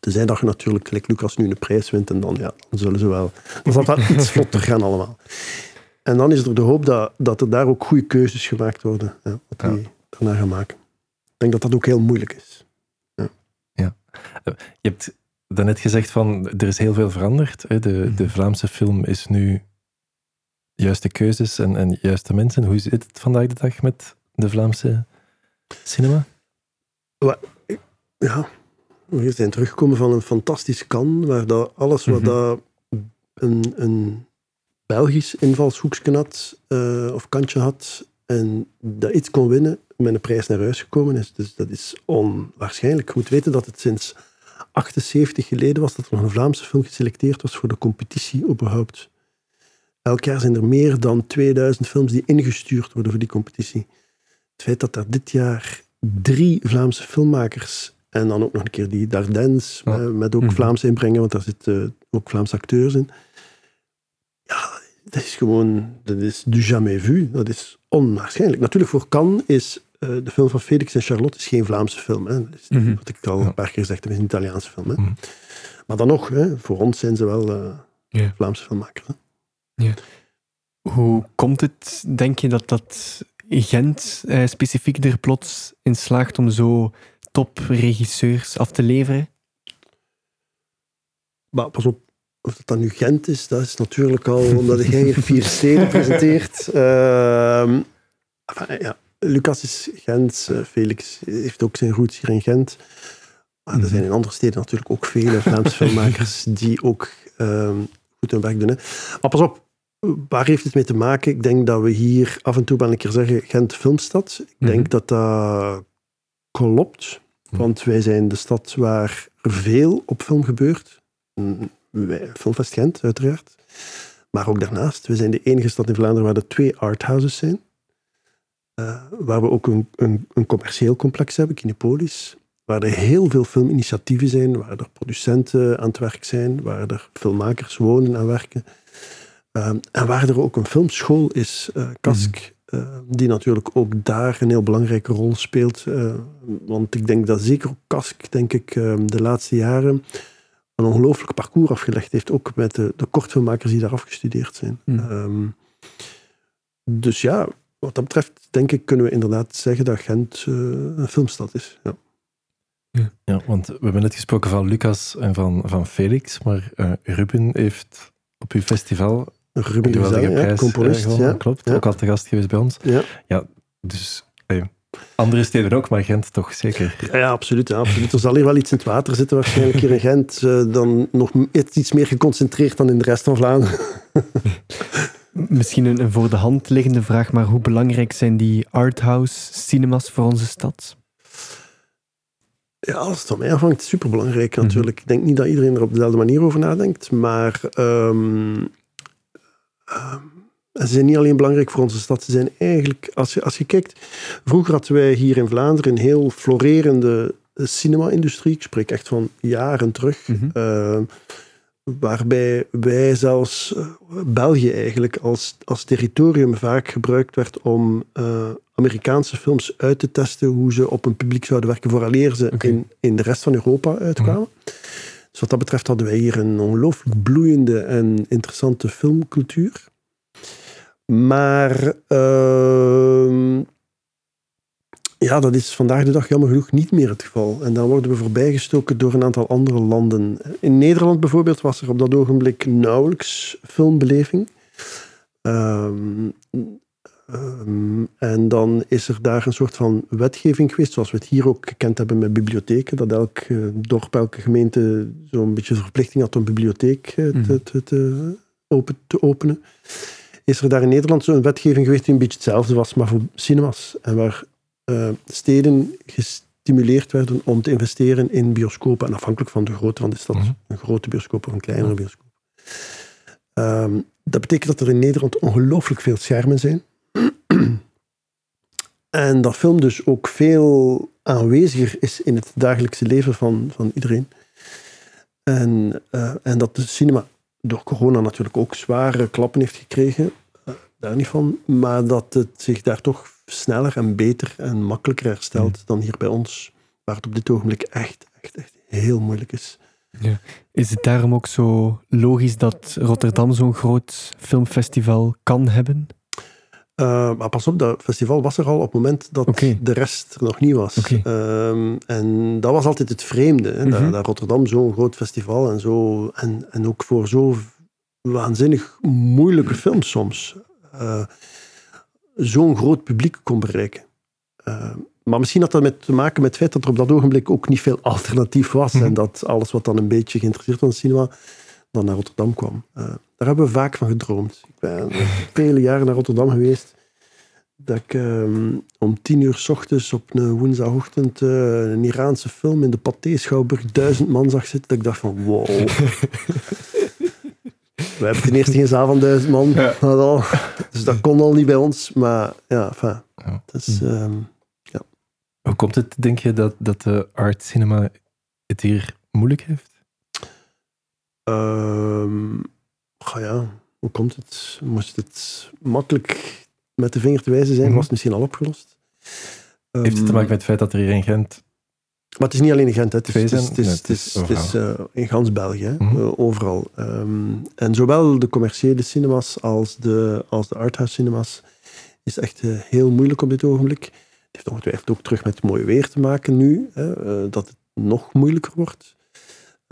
Tenzij dat je natuurlijk, gelijk Lucas, nu een prijs wint en dan, ja, dan zullen ze wel... Dan zal dat iets vlotter gaan allemaal. En dan is er de hoop dat, dat er daar ook goede keuzes gemaakt worden. Ja, wat die daarna gaan maken. Ik denk dat dat ook heel moeilijk is. Ja. ja. Eh, je hebt daarnet gezegd van, er is heel veel veranderd. Hè? De, mhm. de Vlaamse film is nu juiste keuzes en, en juiste mensen. Hoe zit het vandaag de dag met de Vlaamse cinema? Ja, we zijn teruggekomen van een fantastisch kan, waar dat alles wat mm dat een, een Belgisch invalshoekje had, uh, of kantje had, en dat iets kon winnen, met een prijs naar huis gekomen is. Dus dat is onwaarschijnlijk. Je moet weten dat het sinds 78 geleden was dat er nog een Vlaamse film geselecteerd was voor de competitie überhaupt. Elk jaar zijn er meer dan 2000 films die ingestuurd worden voor die competitie. Het feit dat er dit jaar drie Vlaamse filmmakers en dan ook nog een keer die Dardens, met, ook mm Vlaamse inbrengen, want daar zitten ook Vlaamse acteurs in. Dat is gewoon, dat is du jamais vu. Dat is onwaarschijnlijk. Natuurlijk, voor Cannes is uh, de film van Felix en Charlotte is geen Vlaamse film. Hè. Dat is, mm -hmm. Wat ik al een paar keer gezegd heb, is een Italiaanse film. Hè. Mm -hmm. Maar dan nog, hè, voor ons zijn ze wel uh, yeah. Vlaamse filmmakers. Hè. Yeah. Hoe komt het, denk je, dat dat Gent eh, specifiek er plots in slaagt om zo topregisseurs af te leveren? Maar pas op, of dat dan nu Gent is, dat is natuurlijk al omdat jij hier [laughs] vier steden presenteert. Ehm, enfin, ja, Lucas is Gent, eh, Felix heeft ook zijn roots hier in Gent. Maar er zijn in andere steden natuurlijk ook vele Vlaamse filmmakers die ook ehm, goed hun werk doen. Hè. Maar pas op, waar heeft het mee te maken? Ik denk dat we hier af en toe wel een keer zeggen Gent Filmstad. Ik denk Mhm. dat dat klopt. Want wij zijn de stad waar er veel op film gebeurt. Wij- Filmfest Gent, uiteraard. Maar ook daarnaast, we zijn de enige stad in Vlaanderen waar er twee arthouses zijn. Eh, waar we ook een, een, een commercieel complex hebben, Kinepolis. Waar er heel veel filminitiatieven zijn, waar er producenten aan het werk zijn, waar er filmmakers wonen en werken. Ehm, en waar er ook een filmschool is, eh Kask, eh, die natuurlijk ook daar een heel belangrijke rol speelt. want ik denk dat zeker op Kask, denk ik, ehm, de laatste jaren een ongelooflijk parcours afgelegd heeft, ook met de, de kortfilmmakers die daar afgestudeerd zijn. Hmm. Ehm, dus ja, wat dat betreft, denk ik, kunnen we inderdaad zeggen dat Gent eh, een filmstad is. Ja. Ja, want we hebben net gesproken van Lucas en van, van Felix, maar eh, Ruben heeft op uw festival Ruben een de ja, componist. eh, gewonnen, ja. klopt. Ja. Ook al te gast geweest bij ons. Ja. Dus eh, andere steden ook, maar Gent toch zeker. Ja, ja, absoluut, ja, absoluut. Er zal hier wel iets in het water zitten waarschijnlijk hier in Gent. eh, dan nog iets iets meer geconcentreerd dan in de rest van Vlaanderen. [laughs] Misschien een, een voor de hand liggende vraag, maar hoe belangrijk zijn die arthouse cinemas voor onze stad? Ja, als het van mij afhangt, superbelangrijk Mhm. natuurlijk. Ik denk niet dat iedereen er op dezelfde manier over nadenkt, maar ehm, ehm, ze zijn niet alleen belangrijk voor onze stad, ze zijn eigenlijk, als je, als je kijkt, vroeger hadden wij hier in Vlaanderen een heel florerende eh, cinema-industrie, ik spreek echt van jaren terug, Mhm. eh, waarbij wij zelfs, eh, België eigenlijk, als, als territorium vaak gebruikt werd om Amerikaanse films uit te testen hoe ze op een publiek zouden werken vooraleer ze in, in de rest van Europa uitkwamen. Dus wat dat betreft hadden wij hier een ongelooflijk bloeiende en interessante filmcultuur. Maar ehm, ja, dat is vandaag de dag jammer genoeg niet meer het geval. En dan worden we voorbijgestoken door een aantal andere landen. In Nederland bijvoorbeeld was er op dat ogenblik nauwelijks filmbeleving. Ehm, ehm, en dan is er daar een soort van wetgeving geweest, zoals we het hier ook gekend hebben met bibliotheken, dat elk eh, dorp, elke gemeente zo'n beetje de verplichting had om een bibliotheek eh, te, Mhm. te, te, open, te openen. Is er daar in Nederland zo'n wetgeving geweest die een beetje hetzelfde was, maar voor cinemas. En waar eh, steden gestimuleerd werden om te investeren in bioscopen. En afhankelijk van de grootte van de stad. Een grote bioscoop of een kleinere bioscoop. Ehm, dat betekent dat er in Nederland ongelooflijk veel schermen zijn. [clears throat] en dat film dus ook veel aanweziger is in het dagelijkse leven van, van iedereen. En, eh, en dat de cinema door corona natuurlijk ook zware klappen heeft gekregen. eh, daar niet van. Maar dat het zich daar toch sneller en beter en makkelijker herstelt dan hier bij ons. Waar het op dit ogenblik echt, echt, echt heel moeilijk is. Is het daarom ook zo logisch dat Rotterdam zo'n groot filmfestival kan hebben? Uh, maar pas op, dat festival was er al op het moment dat okay. de rest er nog niet was. Okay. Um, en dat was altijd het vreemde. Hè? Mm dat, -hmm. dat, Rotterdam zo'n groot festival en, zo, en, en ook voor zo waanzinnig moeilijke films soms uh, zo'n groot publiek kon bereiken. Uh, maar misschien had dat met te maken met het feit dat er op dat ogenblik ook niet veel [laughs] alternatief was. Mhm. Mm -hmm. En dat alles wat dan een beetje geïnteresseerd was in cinema, dan naar Rotterdam kwam. Uh, daar hebben we vaak van gedroomd. Ik ben [laughs] vele jaren naar Rotterdam geweest. Dat ik um, om tien uur s ochtends op een woensdagochtend uh, een Iraanse film in de Pathé Schouwburg duizend man zag zitten. Dat ik dacht van wow. [laughs] we hebben ten eerste geen zaal van duizend man. Ja. [laughs] Al. Dus dat kon al niet bij ons. Maar ja, enfin, ja. Dus, um, ja. Hoe komt het, denk je, dat, dat de art cinema het hier moeilijk heeft? Um, ja, hoe komt het? Moest het makkelijk met de vinger te wijzen zijn, -hmm. was het misschien al opgelost. Um, Heeft het te maken met het feit dat er hier in Gent... Maar het is niet alleen in Gent, hè. het is, het is, het is, Nee, het is, het het is is uh, in gans België, Mm -hmm. uh, overal. Um, en zowel de commerciële cinemas als de, als de arthouse cinemas is echt uh, heel moeilijk op dit ogenblik. Het heeft ongetwijfeld ook terug met mooi weer te maken nu, hè, dat het nog moeilijker wordt.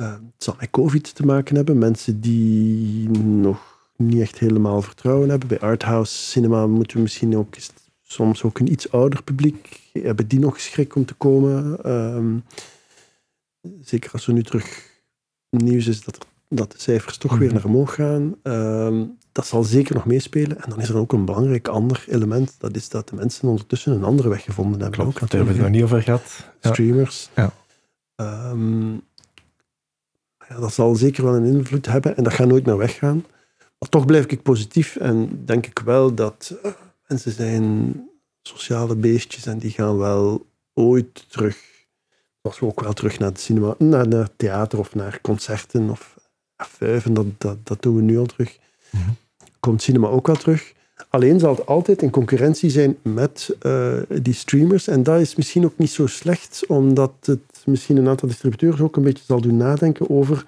Uh, het zal met COVID te maken hebben. Mensen die nog niet echt helemaal vertrouwen hebben. Bij arthouse cinema moeten we misschien ook soms ook een iets ouder publiek. Hebben die nog schrik om te komen? Ehm, zeker als er nu terug nieuws is dat, er, dat de cijfers toch weer mhm. naar omhoog gaan. Ehm, dat zal zeker nog meespelen. En dan is er ook een belangrijk ander element. Dat is dat de mensen ondertussen een andere weg gevonden hebben. Klopt, daar hebben we het nog niet over gehad. Streamers. Ja. Um, ja, dat zal zeker wel een invloed hebben. En dat gaat nooit meer weggaan. Maar toch blijf ik positief en denk ik wel dat uh, mensen zijn sociale beestjes en die gaan wel ooit terug, zoals we ook wel terug naar het cinema, naar, naar theater of naar concerten of F5, dat, dat, dat doen we nu al terug. Mhm. Komt cinema ook wel terug. Alleen zal het altijd in concurrentie zijn met uh, die streamers. En dat is misschien ook niet zo slecht, omdat het misschien een aantal distributeurs ook een beetje zal doen nadenken over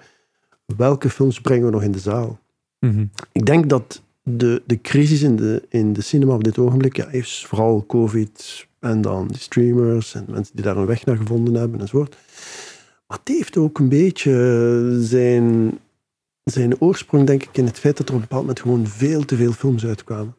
welke films brengen we nog in de zaal. Mm Ik denk dat de, de crisis in de, in de cinema op dit ogenblik ja, is vooral COVID en dan de streamers en mensen die daar een weg naar gevonden hebben enzovoort. Maar het heeft ook een beetje zijn, zijn oorsprong, denk ik, in het feit dat er op een bepaald moment gewoon veel te veel films uitkwamen.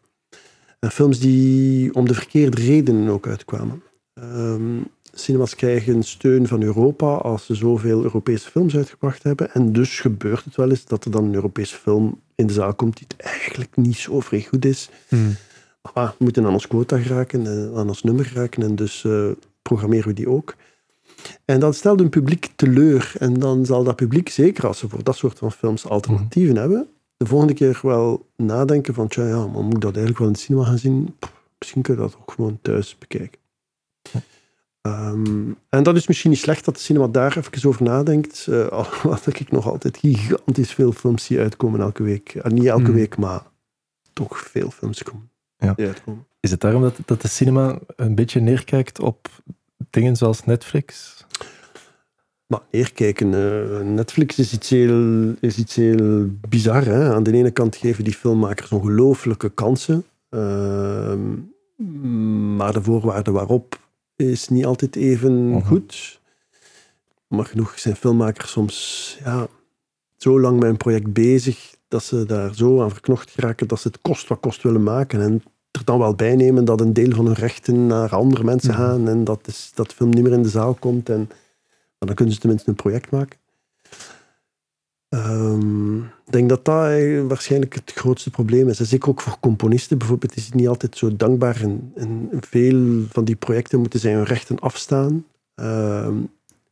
Films die om de verkeerde redenen ook uitkwamen. Um, cinemas krijgen steun van Europa als ze zoveel Europese films uitgebracht hebben. En dus gebeurt het wel eens dat er dan een Europese film in de zaal komt die eigenlijk niet zo vrij goed is. Hmm. Maar we moeten aan ons quota geraken, aan ons nummer geraken en dus uh, programmeren we die ook. En dat stelt een publiek teleur. En dan zal dat publiek, zeker als ze voor dat soort van films alternatieven hmm. hebben, de volgende keer wel nadenken van, tja, ja, maar moet ik dat eigenlijk wel in het cinema gaan zien? misschien kun je dat ook gewoon thuis bekijken. Um, en dat is misschien niet slecht dat de cinema daar even over nadenkt. [laughs] Uh, wat ik nog altijd gigantisch veel films zie uitkomen elke week. Uh, niet elke hmm. week, maar toch veel films komen. Ja. uitkomen. Is het daarom dat, dat de cinema een beetje neerkijkt op dingen zoals Netflix? Maar neerkijken. Uh, Netflix is iets heel, is iets heel bizar. Hè? Aan de ene kant geven die filmmakers ongelooflijke kansen. Ehm, maar de voorwaarden waarop is niet altijd even mhm. goed. Maar genoeg zijn filmmakers soms ja, zo lang met een project bezig dat ze daar zo aan verknocht geraken dat ze het kost wat kost willen maken. En er dan wel bij nemen dat een deel van hun rechten naar andere mensen mhm. gaan en dat, is, dat de film niet meer in de zaal komt. En, maar dan kunnen ze tenminste een project maken. Um, ik denk dat dat waarschijnlijk het grootste probleem is. En zeker ook voor componisten bijvoorbeeld is het niet altijd zo dankbaar. En, en veel van die projecten moeten zijn hun rechten afstaan. Ehm,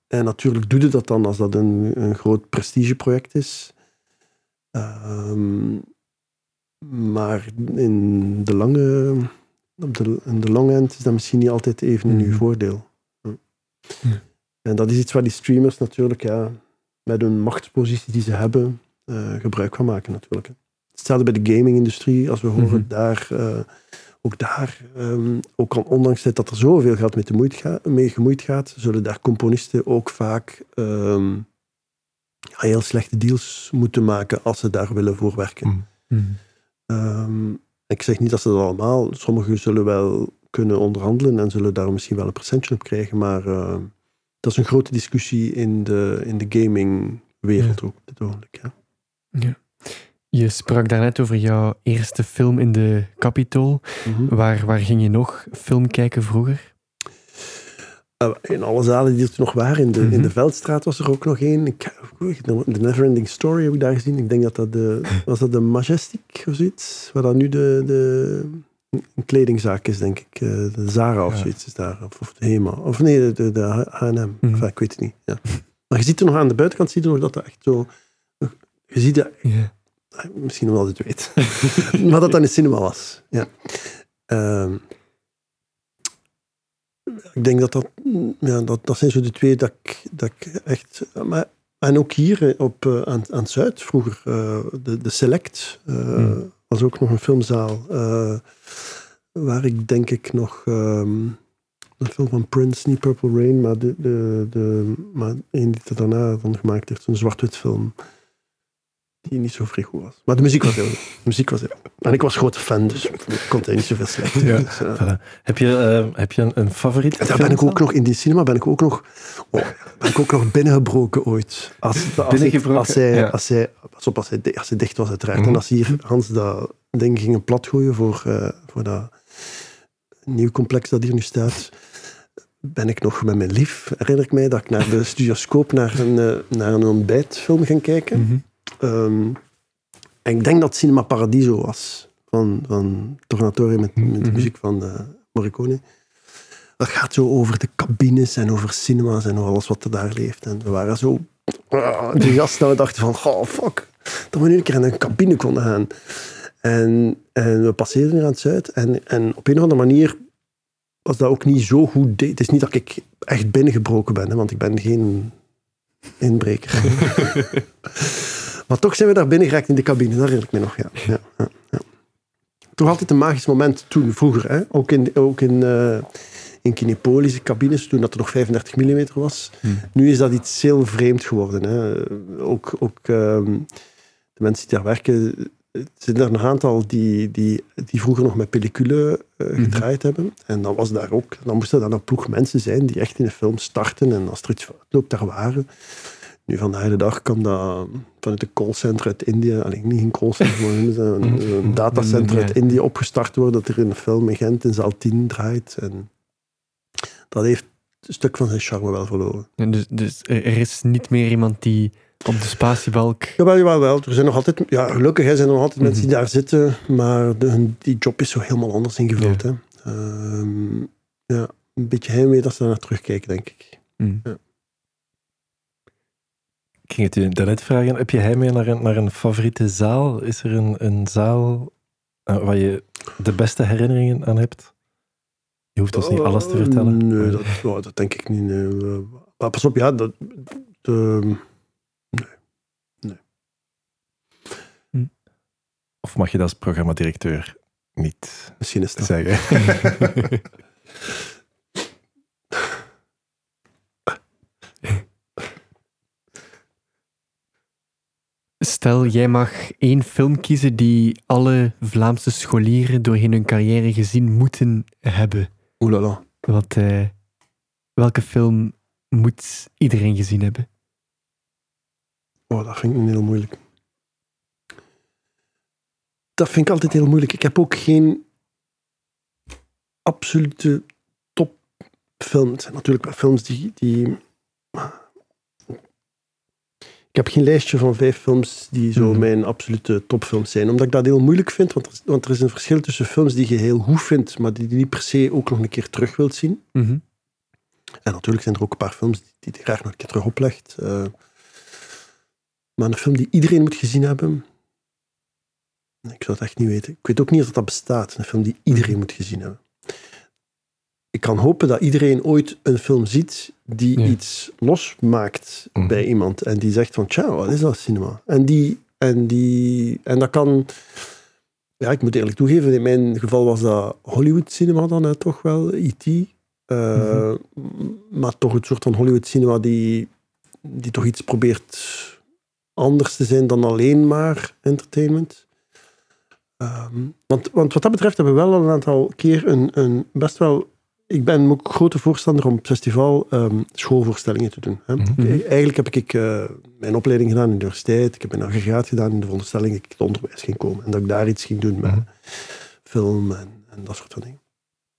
en natuurlijk doe je dat dan als dat een, een groot prestigeproject is. Um, maar in de lange, op de, in de long end is dat misschien niet altijd even in uw mhm. voordeel. Ja. En dat is iets waar die streamers natuurlijk ja, met hun machtspositie die ze hebben, uh, gebruik van maken natuurlijk. Hetzelfde bij de gaming-industrie, als we horen mhm. daar, uh, ook daar, um, ook al ondanks dat er zoveel geld mee, gemoeid gaat, mee gemoeid gaat, zullen daar componisten ook vaak um, ja, heel slechte deals moeten maken als ze daar willen voorwerken. Mm. Um, ik zeg niet dat ze dat allemaal, sommigen zullen wel kunnen onderhandelen en zullen daar misschien wel een percentage op krijgen, maar uh, dat is een grote discussie in de, in de gamingwereld ja. ook op dit ogenblik. Ja. ja. Je sprak daarnet over jouw eerste film in de Capitol. Mhm. waar, waar ging je nog film kijken vroeger? Uh, in alle zalen die er nog waren. In de, in de mhm. Veldstraat was er ook nog één. De Neverending Story heb ik daar gezien. Ik denk dat dat de... Was dat de Majestic of zoiets? Waar dan nu de, de een kledingzaak is, denk ik. Uh, de Zara of zoiets is daar. Of, de Hema. Of nee, de, de, H&M. Mm ik weet het niet. Ja. Maar je ziet er nog aan de buitenkant, zie je nog dat dat echt zo... Je ziet dat... Yeah. Misschien wel het weet. [laughs] maar dat dan in cinema was. Ja. Uh, ik denk dat dat... Ja, dat, dat zijn zo de twee dat ik, dat ik echt... Maar, en ook hier op, uh, aan, aan Zuid, vroeger, de, de Select... Mm was ook nog een filmzaal. Uh, waar ik denk ik nog um, een film van Prince, niet Purple Rain, maar, de, de, de, maar een die er daarna van gemaakt heeft, een zwart-wit film. Die niet zo vrij goed was. Maar de muziek was heel goed. De muziek was heel goed. En ik was grote fan, dus ik kon er niet zoveel slecht. Ja. Dus, eh, Voilà. Heb je, eh, heb je een, een favoriet? daar ben ik ook nog, in die cinema ben ik ook nog, oh, ben ik ook nog binnengebroken ooit. Als, als, Binnengebroken? als, hij, Ja. als, hij, als, hij, als hij dicht was uiteraard. Mhm. En als hier Hans dat ding gingen platgooien voor, eh, voor dat nieuw complex dat hier nu staat, ben ik nog met mijn lief, herinner ik mij, dat ik naar de [laughs] studioscoop naar een, naar een ontbijtfilm ging kijken. Mhm. Ehm, en ik denk dat Cinema Paradiso was. Van, van Tornatore met, met de Mhm. muziek van eh, Morricone. Dat gaat zo over de cabines en over cinema's en over alles wat er daar leeft. En we waren zo ah, enthousiast dat we dachten van, oh fuck, dat we nu een keer in een cabine konden gaan. En, en we passeerden hier aan het Zuid. En, en op een of andere manier was dat ook niet zo goed. Het is niet dat ik echt binnengebroken ben, hè, want ik ben geen inbreker. [laughs] maar toch zijn we daar binnen geraakt in de cabine, dat herinner ik me nog. Ja. Ja, ja, ja. Toch altijd een magisch moment toen, vroeger. Hè? Ook in, ook in, eh in Kinepolis, cabines, toen dat er nog 35 mm was. Hmm. Nu is dat iets heel vreemd geworden. Hè? Ook, ook ehm, de mensen die daar werken, er zijn er een aantal die, die, die vroeger nog met pellicule eh, Mhm. gedraaid hebben. En dan was daar ook, dan moesten dan een ploeg mensen zijn die echt in een film starten en als er iets loopt, daar waren. Nu vandaag de dag kan dat vanuit een callcenter uit India, alleen niet een callcenter, maar ze dat, een, een datacenter Ja. uit India opgestart worden, dat er in een film in Gent in zaal 10 draait. En dat heeft een stuk van zijn charme wel verloren. En dus dus er, is niet meer iemand die op de spatiebalk... Jawel, jawel, wel. Er zijn nog altijd, ja, gelukkig hè, zijn er nog altijd mensen die daar zitten, maar de, die job is zo helemaal anders ingevuld. Hè. Ehm, ja, een beetje heimwee dat ze daar naar terugkijken, denk ik. Mm. Ik ging het je daarnet vragen. Heb je heimwee naar een, naar een favoriete zaal? Is er een, een zaal eh, waar je de beste herinneringen aan hebt? Je hoeft ons niet alles te vertellen. Eh, Nee, dat, ja, dat denk ik niet. nee. Eh, Maar pas op, ja, dat, de, Of mag je dat als programmadirecteur niet misschien is dat. [laughs] zeggen? Stel, jij mag één film kiezen die alle Vlaamse scholieren doorheen hun carrière gezien moeten hebben. Oelala. Wat, eh, welke film moet iedereen gezien hebben? Oh, dat vind ik heel moeilijk. Dat vind ik altijd heel moeilijk. Ik heb ook geen absolute topfilm. Het zijn natuurlijk wel films die, die... Ik heb geen lijstje van vijf films die zo Mhm. mijn absolute topfilms zijn. Omdat ik dat heel moeilijk vind, want er, is- want er is een verschil tussen films die je heel goed vindt, maar die je niet per se ook nog een keer terug wilt zien. Mhm. En natuurlijk zijn er ook een paar films die, die je graag nog een keer terug oplegt. Eh, maar een film die iedereen moet gezien hebben. Ik zou het echt niet weten. Ik weet ook niet of dat bestaat. Een film die iedereen moet gezien hebben. Ik kan hopen dat iedereen ooit een film ziet die Ja. iets losmaakt Mhm. bij iemand. En die zegt van, tja, wat is dat cinema? En, die, en, die, en dat kan... Ja, ik moet eerlijk toegeven, in mijn geval was dat Hollywood cinema dan hè, toch wel, E.T. Eh, Maar toch het soort van Hollywood cinema die, die toch iets probeert anders te zijn dan alleen maar entertainment. Ehm, want, want wat dat betreft hebben we wel al een aantal keer een, een best wel... Ik ben ook grote voorstander om op het festival ehm, schoolvoorstellingen te doen. Hè. Mhm. Eigenlijk heb ik eh, mijn opleiding gedaan in de universiteit. Ik heb mijn aggregaat gedaan in de veronderstelling dat ik het onderwijs ging komen. En dat ik daar iets ging doen met Mhm. film en, en dat soort van dingen.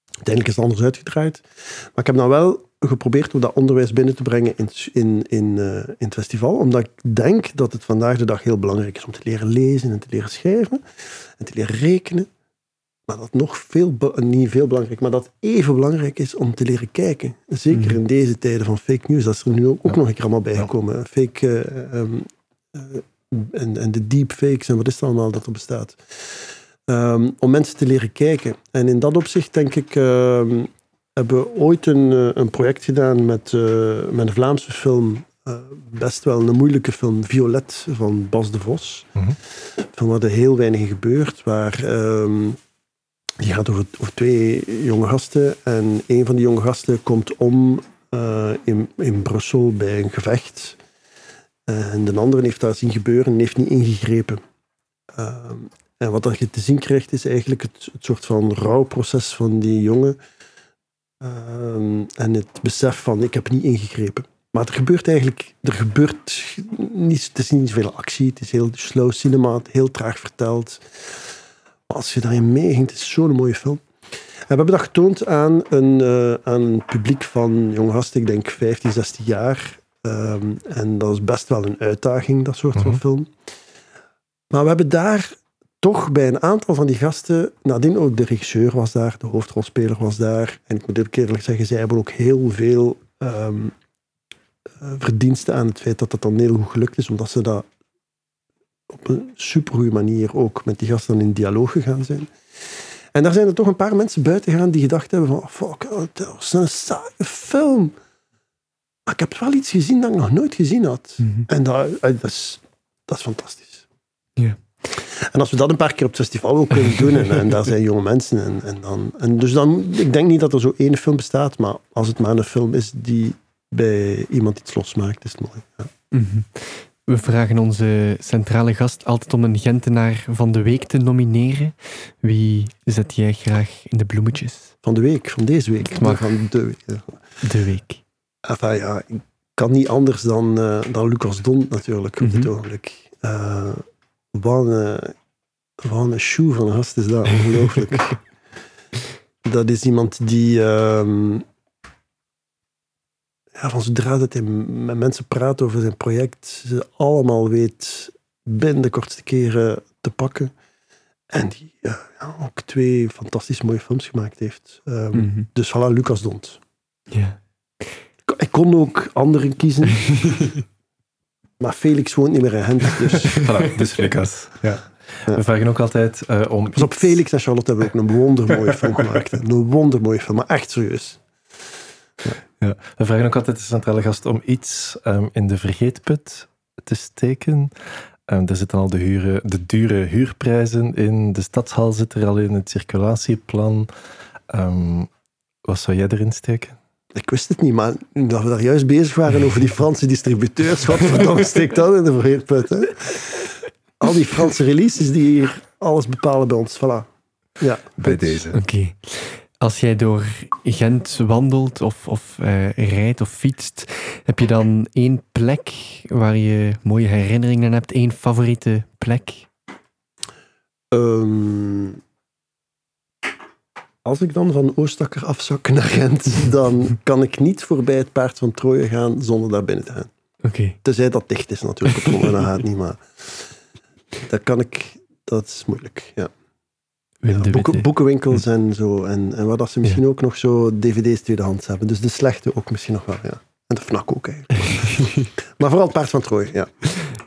Uiteindelijk is het anders uitgedraaid. Maar ik heb dan wel geprobeerd om dat onderwijs binnen te brengen in, in, in, eh, in het festival. Omdat ik denk dat het vandaag de dag heel belangrijk is om te leren lezen en te leren schrijven. En te leren rekenen. Maar dat nog veel, niet veel belangrijk, maar dat even belangrijk is om te leren kijken. Zeker Mhm. in deze tijden van fake news. Dat is er nu ook, ook Ja. nog een keer allemaal bijgekomen. Fake eh, ehm, eh, en, en de deepfakes en wat is het allemaal dat er bestaat. Ehm, om mensen te leren kijken. En in dat opzicht denk ik, ehm, hebben we ooit een, eh, een project gedaan met, eh, met een Vlaamse film. eh, best wel een moeilijke film, Violet van Bas de Vos. Mhm. Van waar er heel weinig in gebeurt. Waar, die gaat over, twee jonge gasten. En een van die jonge gasten komt om eh, in, in Brussel bij een gevecht. En de andere heeft dat zien gebeuren en heeft niet ingegrepen. Ehm, en wat je te zien krijgt, is eigenlijk het, het soort van rouwproces van die jongen. Ehm, en het besef van, ik heb niet ingegrepen. Maar er gebeurt eigenlijk, er gebeurt niet, het is niet zoveel actie, het is heel slow cinema, heel traag verteld. Als je daarin meegingt, het is zo'n mooie film. En we hebben dat getoond aan een, uh, aan een publiek van jonge gasten, ik denk 15, 16 jaar. Um, en dat is best wel een uitdaging, dat soort van Mhm. film. Maar we hebben daar toch bij een aantal van die gasten, nadien ook de regisseur was daar, de hoofdrolspeler was daar. En ik moet ook eerlijk zeggen, zij hebben ook heel veel ehm, eh, verdiensten aan het feit dat dat dan heel goed gelukt is, omdat ze dat op een supergoeie manier ook met die gasten in dialoog gegaan zijn. En daar zijn er toch een paar mensen buiten gegaan die gedacht hebben van, oh, fuck, oh, dat was een saaie film. Maar ik heb wel iets gezien dat ik nog nooit gezien had. Mhm. En dat, eh, dat, is, dat is fantastisch. Ja. En als we dat een paar keer op het festival ook kunnen doen, en, en daar zijn jonge mensen, en, en dan, en dus dan, ik denk niet dat er zo één film bestaat, maar als het maar een film is die bij iemand iets losmaakt, is het mooi. Ja. Mhm. We vragen onze centrale gast altijd om een Gentenaar van de week te nomineren. Wie zet jij graag in de bloemetjes? Van de week, van deze week. Mag. Van de week. De week. Enfin, ja, ik kan niet anders dan, eh, dan Lucas Don natuurlijk op dit Mhm. ogenblik. Wat, een, wat een shoe van een gast is dat, ongelooflijk. [laughs] dat is iemand die ehm, ja, van zodra dat hij met mensen praat over zijn project, ze allemaal weet binnen de kortste keren te pakken. En die ja, ook twee fantastisch mooie films gemaakt heeft. Ehm, Mhm. Dus voilà, Lucas Dont. Ja. Ik- Ik kon ook anderen kiezen. [laughs] maar Felix woont niet meer in Gent. Dus [laughs] Voilà, dus Lucas. Ja. Ja. We vragen ook altijd eh, om. pas op, Felix en Charlotte hebben ook een wondermooie film gemaakt. hè. Een wondermooie film, maar echt serieus. Ja. We vragen ook altijd de centrale gast om iets ehm, in de vergeetput te steken. Ehm er zitten al de, huren, de dure huurprijzen in. De stadshal zit er al in, het circulatieplan. Ehm, wat zou jij erin steken? Ik wist het niet, maar dat we daar juist bezig waren over die Franse distributeurs, [laughs] wat verdomme steekt dat in de vergeetput. Hè? Al die Franse releases die hier alles bepalen bij ons. Voilà. Ja, Bij deze. Oké. Als jij door Gent wandelt of, of eh, rijdt of fietst, heb je dan één plek waar je mooie herinneringen aan hebt? één favoriete plek? Ehm, als ik dan van Oostakker afzak naar Gent, [laughs] dan kan ik niet voorbij het paard van Troje gaan zonder daar binnen te gaan. Oké. Tenzij dat dicht is natuurlijk, op dan gaat niet, maar [laughs] dat kan ik, dat is moeilijk. Ja. Ja, boeken, boekenwinkels en zo, en, en waar dat ze misschien ook nog zo dvd's tweedehands hebben. Dus de slechte ook misschien nog wel, ja. En de FNAC ook eigenlijk. [laughs] maar vooral het paard van Troje, ja.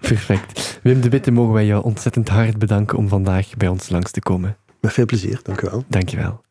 Perfect. Wim de Witte, mogen wij jou ontzettend hard bedanken om vandaag bij ons langs te komen. Met veel plezier, dank u wel. Dankjewel.